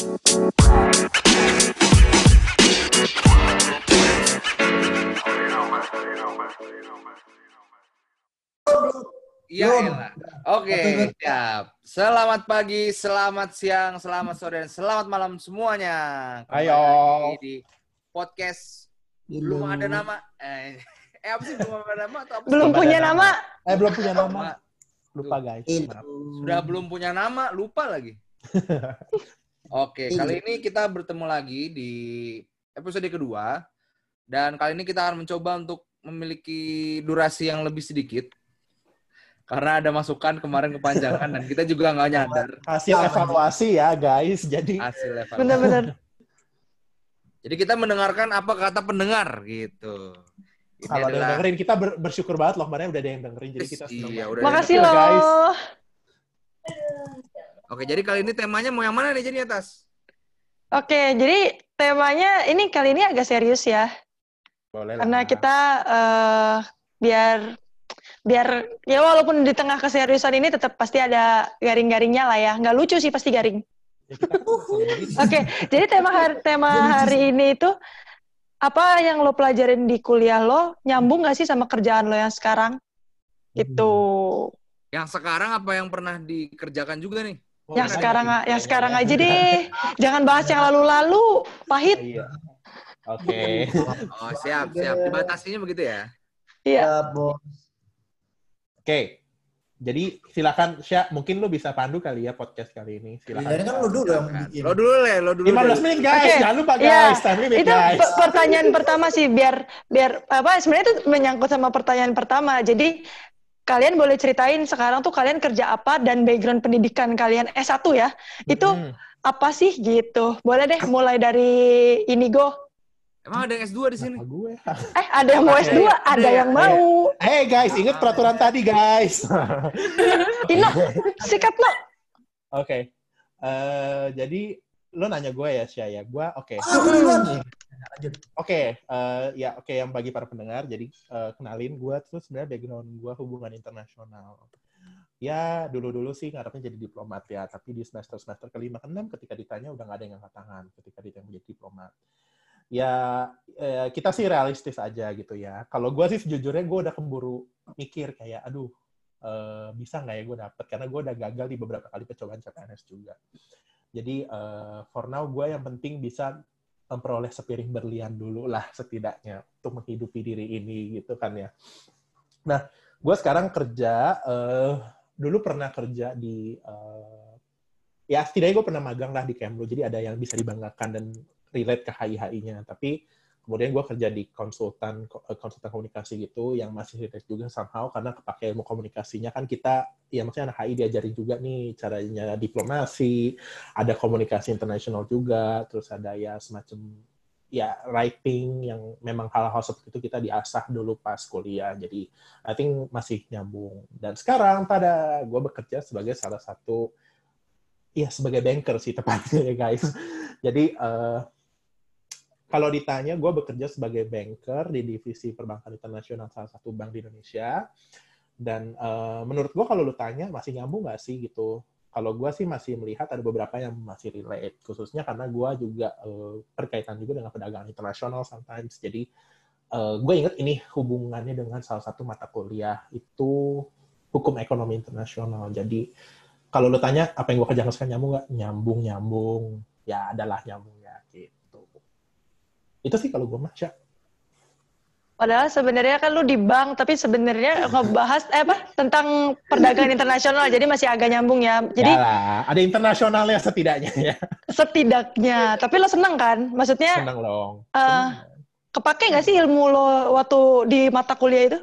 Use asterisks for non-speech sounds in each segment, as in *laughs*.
Iya. Oke, siap. Selamat pagi, selamat siang, selamat sore, dan selamat malam semuanya. Kembali Ayo. di podcast belum ada nama. Eh, *laughs* eh apa sih belum ada nama atau apa? Belum Belum punya ada nama. Eh belum punya nama. Nama. Lupa guys. Maaf. Sudah belum punya nama, lupa lagi. *laughs* Oke, kali ini kita bertemu lagi di episode kedua. Dan kali ini kita akan mencoba untuk memiliki durasi yang lebih sedikit. Karena ada masukan kemarin kepanjangan dan kita juga nggak nyadar Hasil evaluasi ya guys. Jadi hasil evaluasi. Bener-bener. Jadi kita mendengarkan apa kata pendengar gitu. Ini kalau ada yang adalah- dengerin kita ber- bersyukur banget loh kemarin udah ada yang dengerin. Jadi kita senang Iya, udah. Makasih loh. guys. Oke, jadi kali ini temanya mau yang mana nih jadi atas? Oke, jadi temanya ini kali ini agak serius ya. Boleh lah. Karena kita eh, biar biar ya walaupun di tengah keseriusan ini tetap pasti ada garing-garingnya lah ya. Nggak lucu sih pasti garing. Ya, begitu. Oke, jadi tema hari, tema hari ini itu apa yang lo pelajarin di kuliah lo nyambung nggak sih sama kerjaan lo yang sekarang? Gitu. Yang sekarang apa yang pernah dikerjakan juga nih? Oh, yang ada sekarang yang sekarang aja deh. Jangan bahas yang lalu-lalu, pahit. Iya. Oke. Oh, siap, siap. Dibatasinya begitu ya? Iya. Oke. Jadi silakan Syah, mungkin lu bisa pandu kali ya podcast kali ini. Silakan. Ini kan lu dulu yang bikin. Lo dulu le, lo dulu. 15 deh. menit guys, Oke. jangan lupa Iya. guys, time limit itu guys. pe- pertanyaan pertama sih biar biar apa sebenarnya itu menyangkut sama pertanyaan pertama jadi kalian boleh ceritain sekarang tuh kalian kerja apa dan background pendidikan kalian S1 ya itu Hmm. apa sih gitu boleh deh mulai dari Inigo Emang ada yang S2 di sini? Gue? eh ada yang mau S2 ada ya. yang mau Hey guys, ingat peraturan tadi guys. Ino sikat no Oke. Eh, jadi lo nanya gue ya, Syah ya. Gue oke. Ah. Oke, eh, ya oke yang bagi para pendengar. Jadi eh, kenalin gue tuh sebenarnya background gue hubungan internasional. Ya dulu-dulu sih ngarepnya jadi diplomat ya, tapi di semester semester kelima keenam ketika ditanya udah nggak ada yang angkat tangan ketika ditanya jadi diplomat. Ya eh, kita sih realistis aja gitu ya. Kalau gue sih sejujurnya gue udah keburu mikir kayak, aduh eh, bisa nggak ya gue dapet karena gue udah gagal di beberapa kali percobaan CPNS juga. Jadi eh, for now gue yang penting bisa memperoleh sepiring berlian dulu lah setidaknya untuk menghidupi diri ini gitu kan ya. Nah, gue sekarang kerja, eh, dulu pernah kerja di, eh, ya setidaknya gue pernah magang lah di Kemlu, jadi ada yang bisa dibanggakan dan relate ke HI-HI-nya. Tapi kemudian gue kerja di konsultan ko- eh, konsultan komunikasi gitu yang masih relate juga somehow karena kepake ilmu komunikasinya. Kan kita ya maksudnya anak HI diajarin juga nih caranya diplomasi ada komunikasi internasional juga terus ada ya semacam ya writing yang memang hal-hal seperti itu kita diasah dulu pas kuliah. Jadi I think masih nyambung. Dan sekarang pada gue bekerja sebagai salah satu ya sebagai banker sih tepatnya ya *laughs* guys. Jadi eh, kalau ditanya, gue bekerja sebagai banker di divisi perbankan internasional salah satu bank di Indonesia. Dan eh, menurut gue kalau lu tanya masih nyambung nggak sih gitu? Kalau gue sih masih melihat ada beberapa yang masih relate, khususnya karena gue juga eh, berkaitan juga dengan perdagangan internasional sometimes. Jadi eh, gue inget ini hubungannya dengan salah satu mata kuliah itu hukum ekonomi internasional. Jadi kalau lu tanya apa yang gue kerjakan sekarang nyambung nggak? Nyambung, nyambung. Ya adalah nyambung. Itu sih kalau gue mah, Sya. Padahal sebenarnya kan lu di bank, tapi sebenarnya ngebahas eh apa tentang perdagangan internasional, jadi masih agak nyambung ya. Jadi Ya lah, ada internasionalnya setidaknya ya. setidaknya, tapi lo seneng kan? Maksudnya Senang dong. eh, Senang. kepake nggak sih ilmu lo waktu di mata kuliah itu?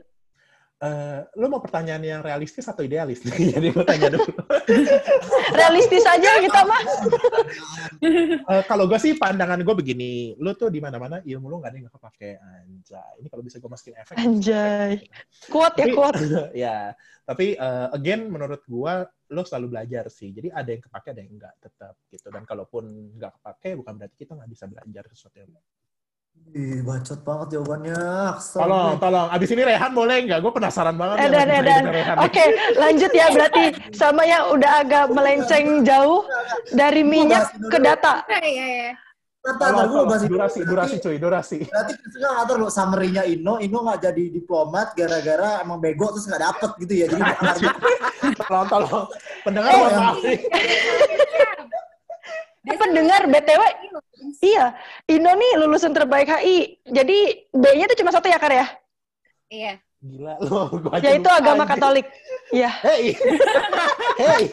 Eh, lu mau pertanyaan yang realistis atau idealis? *laughs* Jadi gue tanya dulu. *laughs* Realistis aja kita mah. *laughs* Eh, kalau gue sih pandangan gue begini, lu tuh di mana-mana ilmu lu nggak ada yang kepake anjay. Ini kalau bisa gue masukin efek. Anjay. Kuat ya Tapi- kuat. ya, tapi eh, again menurut gue lu selalu belajar sih. Jadi ada yang kepake, ada yang enggak tetap gitu. Dan kalaupun nggak kepake, bukan berarti kita nggak bisa belajar sesuatu yang Ih, bacot banget jawabannya. Kesel Tolong, tolong. Abis ini Rehan boleh nggak? Gue penasaran banget. ya Edan, sama edan. Oke, lanjut ya berarti sama yang udah agak melenceng jauh dari minyak ke data. Iya, iya. Tata, gue bahas itu. Durasi, durasi cuy, durasi. Berarti kita ngatur lo summary-nya Ino, Ino nggak jadi diplomat gara-gara emang bego terus nggak dapet gitu ya. Jadi Tolong, tolong. Pendengar, Eh, mohon yang- maaf nih. Pendengar BTW, iya, Ino nih lulusan terbaik HI. Jadi B-nya tuh cuma satu ya, Kar ya? Iya. Gila lo, gua aja Yaitu lupa, agama anjing. Katolik. Iya. Hey, *laughs* hey.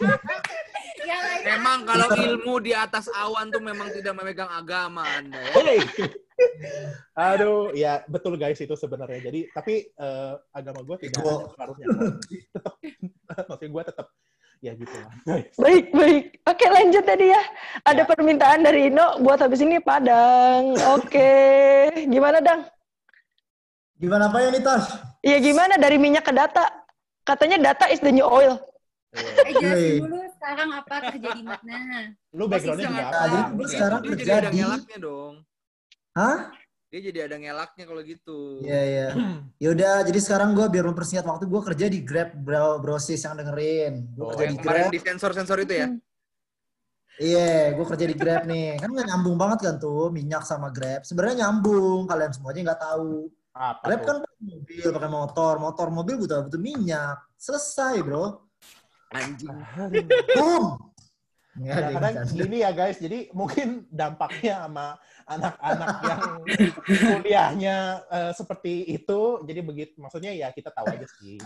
Yang lainnya Memang kalau ilmu di atas awan tuh memang tidak memegang agama Anda ya. Hey. Aduh, ya betul guys itu sebenarnya. Jadi tapi eh, agama gue tidak Ego. ada pengaruhnya. Tetap, *laughs* maksudnya gue tetap ya gitu lah. *laughs* Baik, baik. Oke, lanjut tadi ya. Ada permintaan dari Ino buat habis ini Padang. *laughs* Oke. Gimana, Dang? Gimana apa ya nih Tash? Iya, gimana dari minyak ke data? Katanya data is the new oil. eh jelasin Wih. dulu sekarang apa kerja di mana. Lu backgroundnya juga apa? jadi gue sekarang kerja jadi di-. Hah? Dia jadi ada ngelaknya kalau gitu. Iya iya. *clears throat* Yaudah, jadi sekarang gue biar mempersingkat waktu gue kerja di Grab bro brosis yang dengerin. Gue Oh, kerja di kemarin Grab. di sensor-sensor itu ya. Iya, gue kerja di Grab nih. Kan nggak nyambung banget kan tuh minyak sama Grab. Sebenarnya nyambung, kalian semuanya nggak tahu. Apa Grab tuh? kan pakai mobil, pakai motor, motor mobil butuh butuh minyak. Selesai, bro. Anjing. Boom. Kadang-kadang gini ya guys, jadi mungkin dampaknya sama anak-anak yang kuliahnya eh, seperti itu, jadi begitu, maksudnya ya kita tahu aja sih.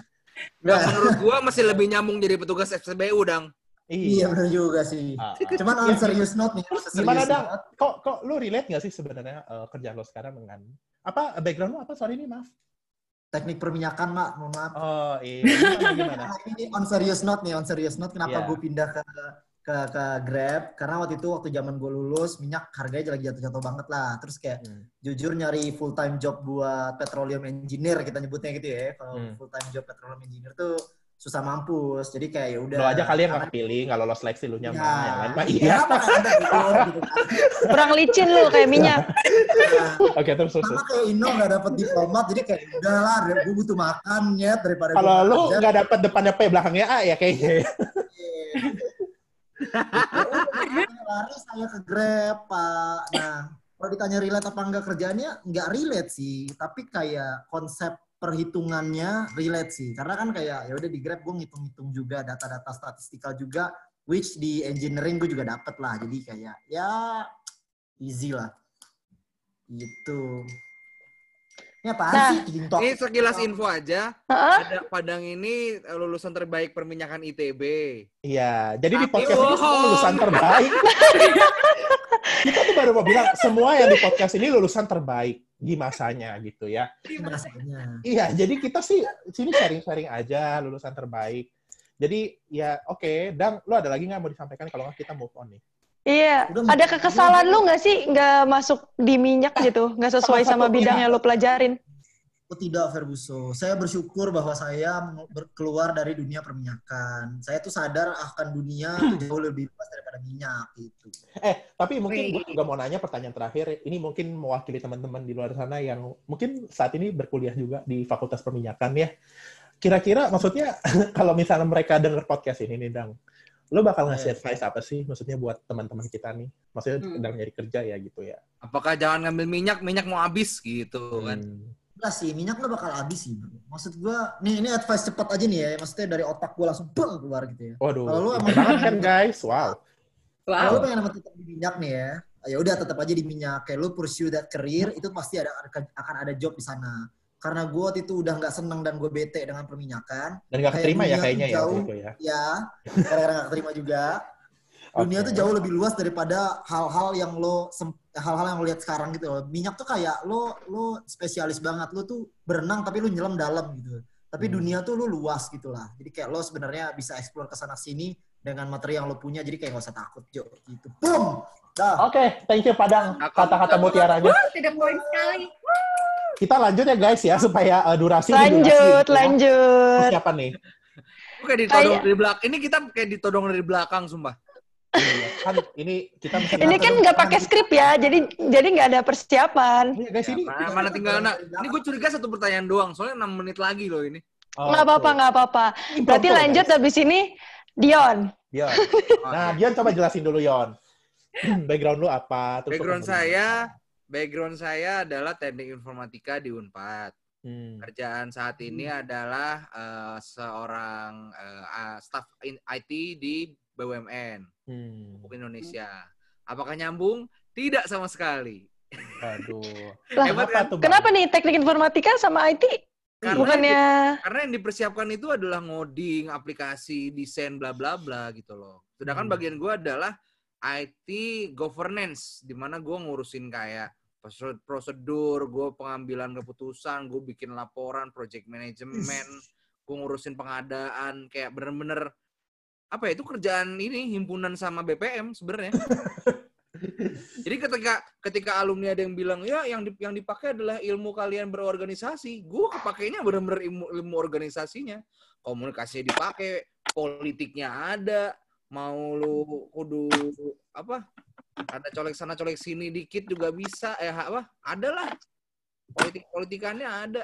Nggak, menurut gua masih lebih nyambung jadi petugas FCBU dang. Iya benar juga sih. Ah. Cuman on serious note nih. serious Gimana note. Kok kok lu relate nggak sih sebenarnya eh, kerjaan lo sekarang dengan apa background lu apa sorry ini maaf. Teknik perminyakan, Mak. Mohon maaf. Oh iya gimana gimana? Nah, ini on serious note nih, on serious note. Kenapa Iya. gue pindah ke ke ke Grab? Karena waktu itu waktu zaman gue lulus minyak harganya lagi jatuh-jatuh banget lah. Terus kayak Hmm. jujur nyari full time job buat petroleum engineer kita nyebutnya gitu ya. Kalau Hmm. full time job petroleum engineer tuh susah mampus. Jadi kayak ya udah. Lo aja kali yang nggak kepilih, nggak lolos seleksi lu nyaman, Ya, yang lain mah ya, iya. apa kan ada gitu, kan. Kurang licin lu kayak minyak. Nah, Oke terus terus. sama terus. kayak Ino nggak dapet diplomat, jadi kayak udahlah, gue butuh makan ya daripada Kalau lu nggak dapet depannya P belakangnya A ya kayaknya. Lari saya ke Grab, Pak. Nah, kalau ditanya relate apa enggak kerjaannya, enggak relate sih. Tapi kayak konsep perhitungannya relate sih. Karena kan kayak ya udah di Grab gue ngitung-ngitung juga data-data statistikal juga, which di engineering gue juga dapet lah. Jadi kayak ya easy lah. Gitu. Ini apaan Nah, sih? Ini sekilas info aja. Heeh. Ada Padang ini lulusan terbaik perminyakan ITB. Iya, jadi di Tapi podcast ini semua lulusan terbaik. *laughs* Kita tuh baru mau bilang semua yang di podcast ini lulusan terbaik di masanya gitu ya. Masanya. Iya, jadi kita sih sini sharing-sharing aja lulusan terbaik. Jadi ya oke, Dang, lu ada lagi nggak mau disampaikan kalau nggak kita move on nih? Iya, Udah, ada kekesalan lu nggak sih nggak masuk di minyak gitu, nggak sesuai Sama bidang yang lu pelajarin? Oh tidak, Ferguso. Saya bersyukur bahwa saya keluar dari dunia perminyakan. Saya tuh sadar akan dunia *clears throat* jauh lebih luas daripada minyak gitu. Eh, tapi mungkin gue juga mau nanya pertanyaan terakhir. Ini mungkin mewakili teman-teman di luar sana yang mungkin saat ini berkuliah juga di Fakultas Perminyakan ya. Kira-kira maksudnya *clears throat* kalau misalnya mereka denger podcast ini nih, Dang, lo bakal ngasih Iya. advice apa sih maksudnya buat teman-teman kita nih? Maksudnya Hmm. sedang nyari kerja ya gitu ya. Apakah jangan ngambil minyak, minyak mau habis gitu kan. Hmm. Enggak sih, minyak nggak bakal habis sih. Bro. Maksud gua, nih ini advice cepat aja nih ya. Maksudnya dari otak gua langsung beng keluar gitu ya. Waduh, Kalau lu pinter emang- banget kan guys? Wow. Kalau lu pengen emang tetap di minyak nih ya, ya udah tetap aja di minyak. Kayak lu pursue that career, itu pasti ada akan ada job di sana. Karena gue waktu itu udah nggak seneng dan gue bete dengan perminyakan. Dan gak keterima ya dunia kayaknya ya waktu jauh. itu ya. Ya, gara-gara nggak terima juga. *laughs* Dunia Oke. tuh jauh lebih luas daripada hal-hal yang lo hal-hal yang lo lihat sekarang gitu loh. Minyak tuh kayak lo lo spesialis banget. Lo tuh berenang tapi lo nyelam dalam gitu. Tapi Hmm. dunia tuh lo luas gitu lah. Jadi kayak lo sebenarnya bisa explore ke sana sini dengan materi yang lo punya. Jadi kayak gak usah takut, Jo. Gitu. Boom. Dah. Oke, thank you Padang kata-kata mutiaranya. Tidak poin sekali. Kita lanjut ya guys ya supaya uh, durasi ini Lanjut, durasi, gitu ya. lanjut. Siapa nih? Kayak ditodong Kayak- dari belakang. Ini kita kayak ditodong dari belakang, sumpah. Iya. kan ini kita Ini kan nggak pakai skrip ya, jadi jadi nggak ada persiapan. Iya, guys ini Mana, mana tinggal nah, ini gue curiga satu pertanyaan doang, soalnya 6 menit lagi loh ini. Oh, Nggak apa-apa, nggak apa-apa. Berarti lanjut guys. habis ini Dion. Dion. *laughs* Nah, Dion coba jelasin dulu Yon. *clears throat* Background lu apa? Terus Background saya, background saya adalah teknik informatika di Unpad. Hmm. Kerjaan saat ini adalah eh, seorang ah, staff in- IT di BUMN, Hmm. Pupuk Indonesia. Apakah nyambung? Tidak sama sekali. Aduh. Lah, Hebat Kenapa kan? tuh? Kenapa nih teknik informatika sama IT? Karena Bukannya karena yang dipersiapkan itu adalah ngoding, aplikasi, desain, bla bla bla gitu loh. Sedangkan Hmm. bagian gue adalah IT governance, di mana gue ngurusin kayak prosedur- gue pengambilan keputusan, gue bikin laporan, project management, *laughs* gue ngurusin pengadaan, kayak bener-bener apa ya itu kerjaan ini himpunan sama BPM sebenarnya. *laughs* Jadi ketika ketika alumni ada yang bilang ya yang di- yang dipakai adalah ilmu kalian berorganisasi, gue kepakainya benar-benar ilmu, ilmu organisasinya. Komunikasinya dipakai, politiknya ada, mau lu kudu apa? Ada colek sana colek sini dikit juga bisa, eh apa? Ada lah. Politik politikannya ada.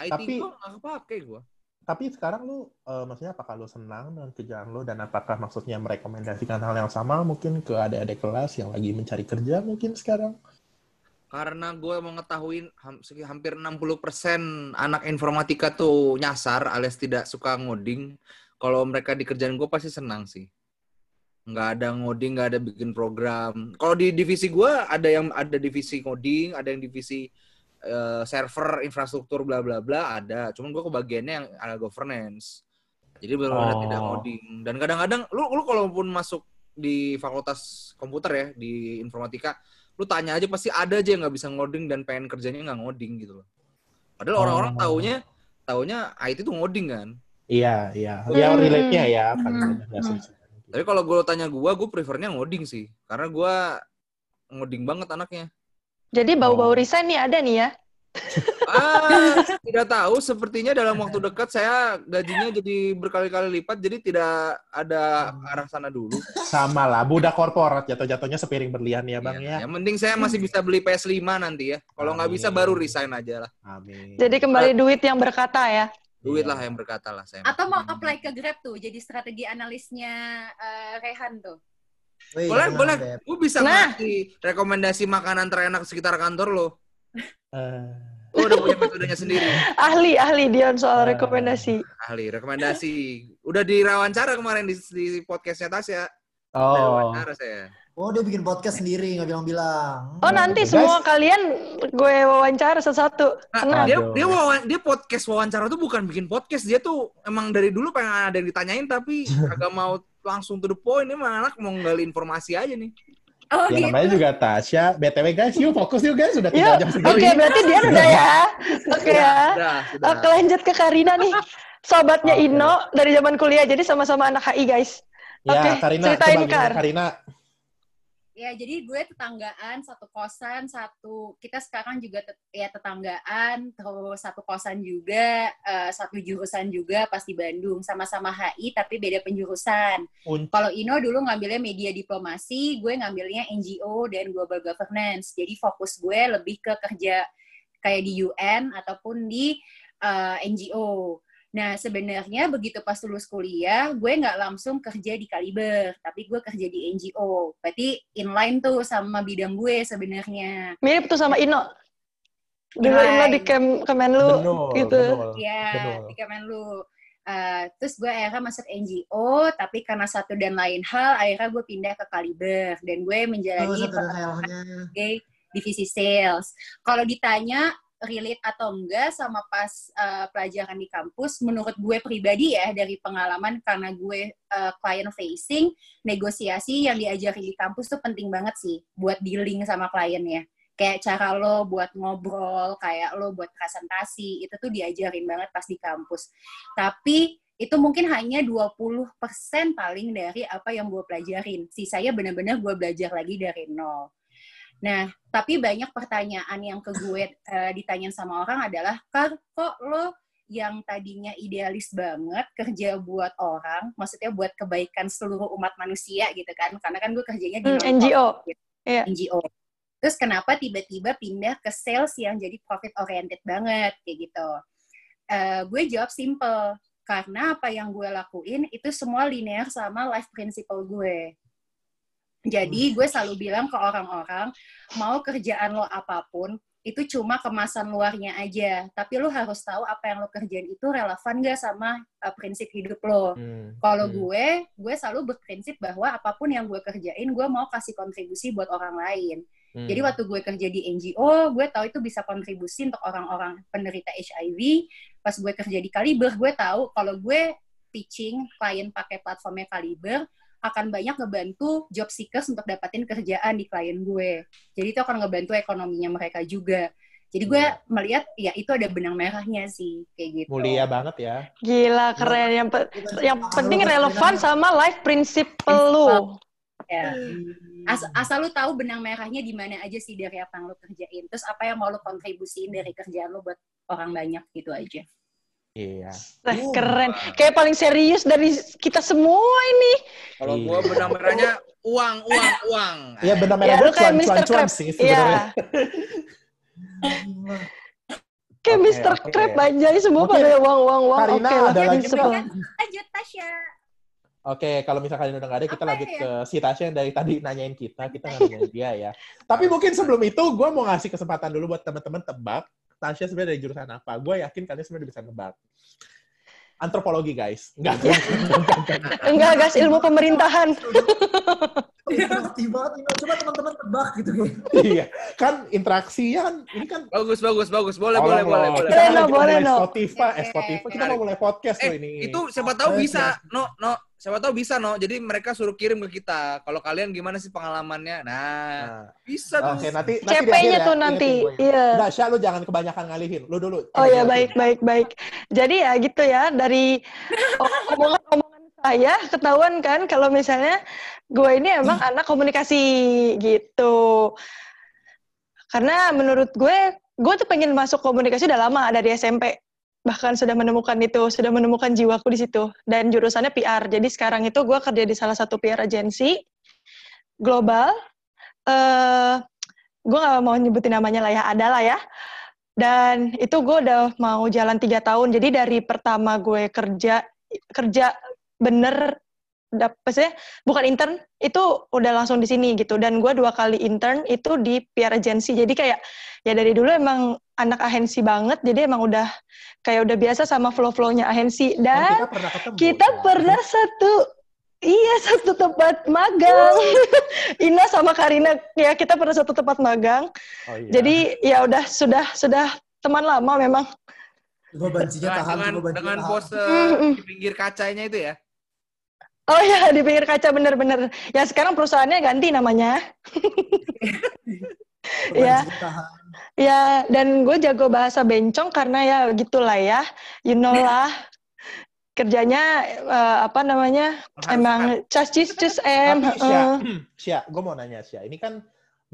IT Tapi- gue nggak kepake gue. Tapi sekarang lu, eh, maksudnya apakah lu senang dengan kerjaan lu dan apakah maksudnya merekomendasikan hal yang sama mungkin ke adik-adik kelas yang lagi mencari kerja mungkin sekarang? Karena gue mengetahui hampir 60% anak informatika tuh nyasar alias tidak suka ngoding. Kalau mereka di kerjaan gue pasti senang sih. Nggak ada ngoding, nggak ada bikin program. Kalau di divisi gue ada yang ada divisi ngoding, ada yang divisi eh, server, infrastruktur, bla bla bla, ada. Cuman gue kebagiannya yang ada governance. Jadi benar-benar Oh. tidak ngoding. Dan kadang-kadang lu lu kalaupun masuk di fakultas komputer ya di informatika, lu tanya aja pasti ada aja yang nggak bisa ngoding dan pengen kerjanya nggak ngoding gitu loh. Padahal orang-orang Oh. taunya taunya IT tuh ngoding kan. Iya, iya. Hmm. Ya relate-nya ya. paling Hmm. Tapi kalau gue tanya gue, gue prefernya ngoding sih. Karena gue ngoding banget anaknya. jadi bau-bau Oh. resign nih ada nih ya. Ah, *laughs* tidak tahu. Sepertinya dalam waktu dekat saya gajinya jadi berkali-kali lipat. Jadi tidak ada arah sana dulu. Sama lah, budak korporat jatuh-jatuhnya sepiring berlian ya bang Iya. ya. Yang penting saya masih bisa beli PS5 nanti ya. Kalau nggak bisa baru resign aja lah. Amin. Jadi kembali duit yang berkata ya. Duit Iya. lah yang berkata lah saya. Atau mau apply ke Grab tuh, jadi strategi analisnya eh, Rehan tuh. Wih, Boleh, jangan, boleh. Beb. Gue bisa Nah. ngasih rekomendasi makanan terenak sekitar kantor lo. Eh, Lo udah punya metodenya sendiri. Ahli ahli Dion soal Ah. rekomendasi. Ahli, rekomendasi. Udah diwawancara kemarin di, di podcastnya Tasya. Udah oh, wawancara saya. Oh, dia bikin podcast sendiri, nggak bilang-bilang. Oh nanti Guys. semua kalian gue wawancara satu-satu. Nah, dia dia wawan- dia podcast wawancara tuh bukan bikin podcast, dia tuh emang dari dulu pengen ada yang ditanyain tapi *laughs* agak mau langsung to the point. Ini anak mau nggali informasi aja nih. Oh ya gitu. namanya juga Tasya. BTW guys, yuk fokus yuk guys. Sudah tiga jam oke segini. berarti dia udah *laughs* ya. Oke ya. Sudah, sudah. Oke lanjut ke Karina nih. Sobatnya Oke. Ino dari zaman kuliah, jadi sama-sama anak HI guys. Ya, Oke, Karina, ceritain, coba Kar. Karina? Ya, jadi gue tetanggaan, satu kosan, satu kita sekarang juga tet- ya tetanggaan, terus satu kosan juga, eh, satu jurusan juga pas di Bandung, sama-sama HI tapi beda penjurusan. Kalau Ino dulu ngambilnya media diplomasi, gue ngambilnya NGO dan global governance. Jadi fokus gue lebih ke kerja kayak di UN ataupun di eh, NGO. Nah, sebenarnya begitu pas lulus kuliah, gue nggak langsung kerja di Kaliber, tapi gue kerja di NGO. Berarti inline tuh sama bidang gue sebenarnya. Mirip tuh sama Ino. Dulu. Ino di Kem Kemenlu Benul, gitu. benul. Iya, di Kemenlu. Uh, terus gue akhirnya masuk NGO, tapi karena satu dan lain hal, akhirnya gue pindah ke Kaliber. Dan gue Oh, menjalani pekerjaan helmnya. sebagai divisi sales. Kalau ditanya relate atau enggak sama pas uh, pelajaran di kampus, menurut gue pribadi ya dari pengalaman karena gue uh, client facing, negosiasi yang diajari di kampus tuh penting banget sih buat dealing sama kliennya. Kayak cara lo buat ngobrol, kayak lo buat presentasi, itu tuh diajarin banget pas di kampus. Tapi itu mungkin hanya 20% paling dari apa yang gue pelajarin. Sisanya benar-benar gue belajar lagi dari nol. Nah, tapi banyak pertanyaan yang ke gue eh, ditanyain sama orang adalah, Kar, kok lo yang tadinya idealis banget kerja buat orang, maksudnya buat kebaikan seluruh umat manusia gitu kan, karena kan gue kerjanya di Hmm, NGO. gitu. Iya. NGO. Terus kenapa tiba-tiba pindah ke sales yang jadi profit oriented banget kayak gitu? Eh, gue jawab simple, karena apa yang gue lakuin itu semua linear sama life principle gue. Jadi gue selalu bilang ke orang-orang, mau kerjaan lo apa pun, itu cuma kemasan luarnya aja. Tapi lo harus tahu apa yang lo kerjain itu relevan gak sama uh, prinsip hidup lo. Hmm. Kalau Hmm. gue, gue selalu berprinsip bahwa apa pun yang gue kerjain, gue mau kasih kontribusi buat orang lain. Hmm. Jadi waktu gue kerja di NGO, gue tahu itu bisa kontribusi untuk orang-orang penderita HIV. Pas gue kerja di Kaliber, gue tahu kalau gue pitching klien pakai platformnya Kaliber, akan banyak ngebantu job seekers untuk dapatin kerjaan di klien gue. Jadi itu akan ngebantu ekonominya mereka juga. Jadi gue Iya. melihat ya itu ada benang merahnya sih kayak gitu. mulia banget ya. Gila, keren. Yang, pe- yang penting relevan sama life principle lu. Ya. As- asal lu tahu benang merahnya di mana aja sih dari apa yang lu kerjain. Terus apa yang mau lu kontribusiin dari kerjaan lu buat orang banyak gitu aja. Iya. Nah, keren. Kayak paling serius dari kita semua ini. Kalau Iya. gua benang merahnya uang, uang, uang. Iya benar Ya, benar lu gue kayak cuan Mr. cuan cuan sih Iya. sebenarnya. Kayak Oke, Mr. Crab aja semua Mungkin pada uang uang uang. Karina Oke lah, ada lagi? Lanjut Tasya. Oke, kalau misalkan udah nggak ada, kita Apa lanjut ya? ke si Tasya yang dari tadi nanyain kita, kita nggak *laughs* nanyain dia ya. Tapi mungkin sebelum itu, gue mau ngasih kesempatan dulu buat teman-teman tebak Tasya sebenarnya dari jurusan apa. Gue yakin kalian sebenarnya bisa nebak. Antropologi, guys. Enggak, enggak, *laughs* enggak, enggak, enggak. Enggak, guys, ilmu pemerintahan. Ngerti banget ini. Coba teman-teman tebak gitu. Iya, kan interaksinya kan, ini kan Bagus, bagus, bagus. Boleh, boleh, boleh, boleh. Kita Boleh, lagi boleh, no. Spotify, eh Spotify, kita mau mulai podcast Eh, loh ini. itu siapa tahu bisa, no, no. Siapa tahu bisa, no. Jadi mereka suruh kirim ke kita. Kalau kalian gimana sih pengalamannya? Nah, Nah, bisa tuh. Oke, nanti nanti akhir CP-nya ya, tuh nanti. Iya. Enggak, Syah, lu jangan kebanyakan ngalihin. Lu dulu. Oh ya baik baik baik. Jadi ya gitu ya dari *laughs* omongan-omongan saya ketahuan kan kalau misalnya gue ini emang anak komunikasi gitu. Karena menurut gue, gue tuh pengen masuk komunikasi udah lama dari SMP. Bahkan sudah menemukan itu, sudah menemukan jiwaku di situ. Dan jurusannya PR. Jadi sekarang itu gue kerja di salah satu PR agency global. Eh, gue gak mau nyebutin namanya lah ya, ada lah ya. Dan itu gue udah mau jalan tiga tahun. Jadi dari pertama gue kerja kerja bener dapetnya bukan intern itu udah langsung di sini gitu dan gue dua kali intern itu di PR agency jadi kayak ya dari dulu emang anak agensi banget jadi emang udah kayak udah biasa sama flow flownya agensi Kan dan kita pernah ketemu. kita ya. pernah satu iya satu tempat magang *laughs* Ina sama Karina ya kita pernah satu tempat magang Oh, iya. jadi ya udah sudah sudah teman lama memang. Coba bancinya Dengan, tahan. dengan, coba bancinya dengan tahan. pose Mm-mm. di pinggir kacanya itu ya. Oh ya di pinggir kaca bener-bener. Ya sekarang perusahaannya ganti namanya. *laughs* Iya. tahan. Ya dan gue jago bahasa bencong karena ya gitulah ya. You know lah. Kerjanya eh, apa namanya? Emang cas cis cus em. Syah, gue mau nanya Syah. Ini kan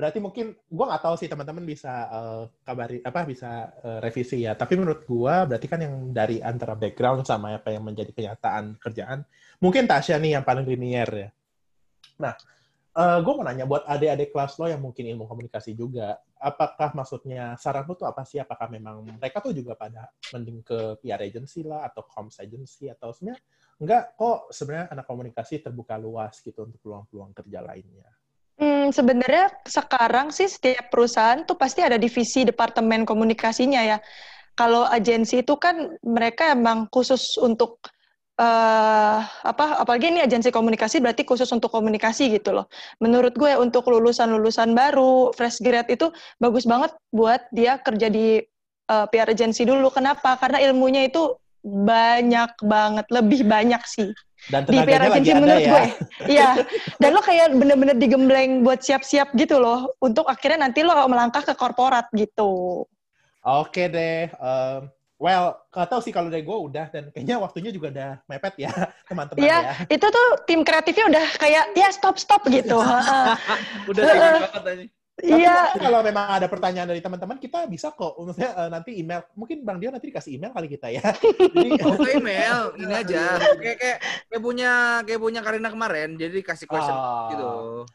berarti mungkin gue nggak tahu sih teman-teman bisa eh, kabari apa bisa eh, revisi ya. Tapi menurut gue berarti kan yang dari antara background sama apa yang menjadi kenyataan kerjaan, mungkin Tasya nih yang paling linier ya. Nah, gue mau nanya buat adik-adik kelas lo yang mungkin ilmu komunikasi juga, apakah maksudnya saran lo tuh apa sih? Apakah memang mereka tuh juga pada mending ke PR agency lah atau comms agency atau sebenarnya enggak kok sebenarnya anak komunikasi terbuka luas gitu untuk peluang-peluang kerja lainnya. Hmm, sebenarnya sekarang sih setiap perusahaan tuh pasti ada divisi departemen komunikasinya ya. Kalau agensi itu kan mereka emang khusus untuk eh apa apalagi ini agensi komunikasi berarti khusus untuk komunikasi gitu loh. Menurut gue untuk lulusan-lulusan baru fresh grad itu bagus banget buat dia kerja di eh, PR agency dulu. Kenapa? Karena ilmunya itu banyak banget, lebih banyak sih Dan di tenaganya lagi ada menurut ya. gue. *laughs* Iya. Dan lo kayak bener-bener digembleng buat siap-siap gitu loh. Untuk akhirnya nanti lo melangkah ke korporat gitu. Oke deh. em, well, gak tahu sih kalau dari gue udah dan kayaknya waktunya juga udah mepet ya *laughs* teman-teman Iya, ya. itu tuh tim kreatifnya udah kayak ya stop stop gitu. *laughs* Heeh. Udah banget aja. Tapi Iya. kalau memang ada pertanyaan dari teman-teman, kita bisa kok. Maksudnya eh, nanti email. Mungkin Bang Dio nanti dikasih email kali kita ya. *laughs* Jadi, Oke email, ini aja. Kayak kayak kayak punya kayak punya Karina kemarin, jadi kasih question Oh. gitu.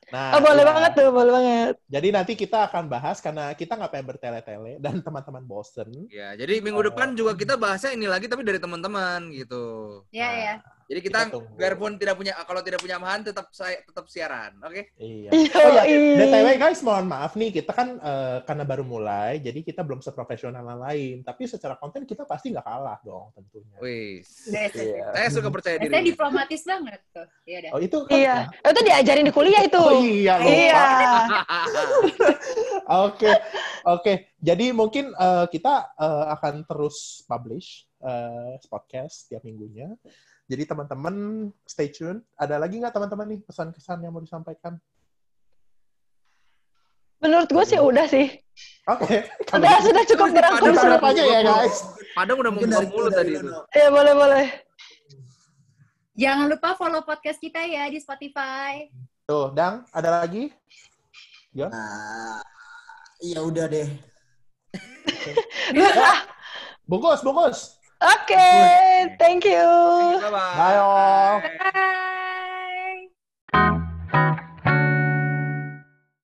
nah, Oh, boleh iya. banget tuh, boleh banget. Jadi nanti kita akan bahas karena kita nggak pengen bertele-tele dan teman-teman bosen. Ya, jadi minggu depan juga kita bahasnya ini lagi tapi dari teman-teman gitu. Ya, Nah, ya. Jadi kita, Kita tunggu. biarpun tidak punya kalau tidak punya amahan tetap saya tetap siaran, oke? Iya. Iya. Oh ya, BTW guys, mohon maaf nih, kita kan eh, karena baru mulai, jadi kita belum seprofesional yang lain. Tapi secara konten kita pasti nggak kalah dong tentunya. Yes. Iya. Saya suka percaya Saya diri. diplomatis banget tuh. Ya udah. Oh itu kan? Iya. Itu diajarin di kuliah itu. Oh iya, lupa. Iya. *laughs* Oke, oke. Jadi mungkin eh, kita eh, akan terus publish eh, podcast tiap minggunya. Jadi teman-teman stay tune. Ada lagi nggak teman-teman nih pesan-kesan yang mau disampaikan? Menurut gue sih udah sih. Oke, *laughs* Udah, gitu, sudah cukup berangkum udah sudah. aja ya guys. Padang udah mau buka dari mulut tadi itu. Iya, boleh, boleh. Jangan lupa follow podcast kita ya di Spotify. Tuh, Dang, ada lagi? Nah, iya udah deh. *laughs* Bungkus, bungkus. Oke, thank you. Bye bye. Bye, all. Bye.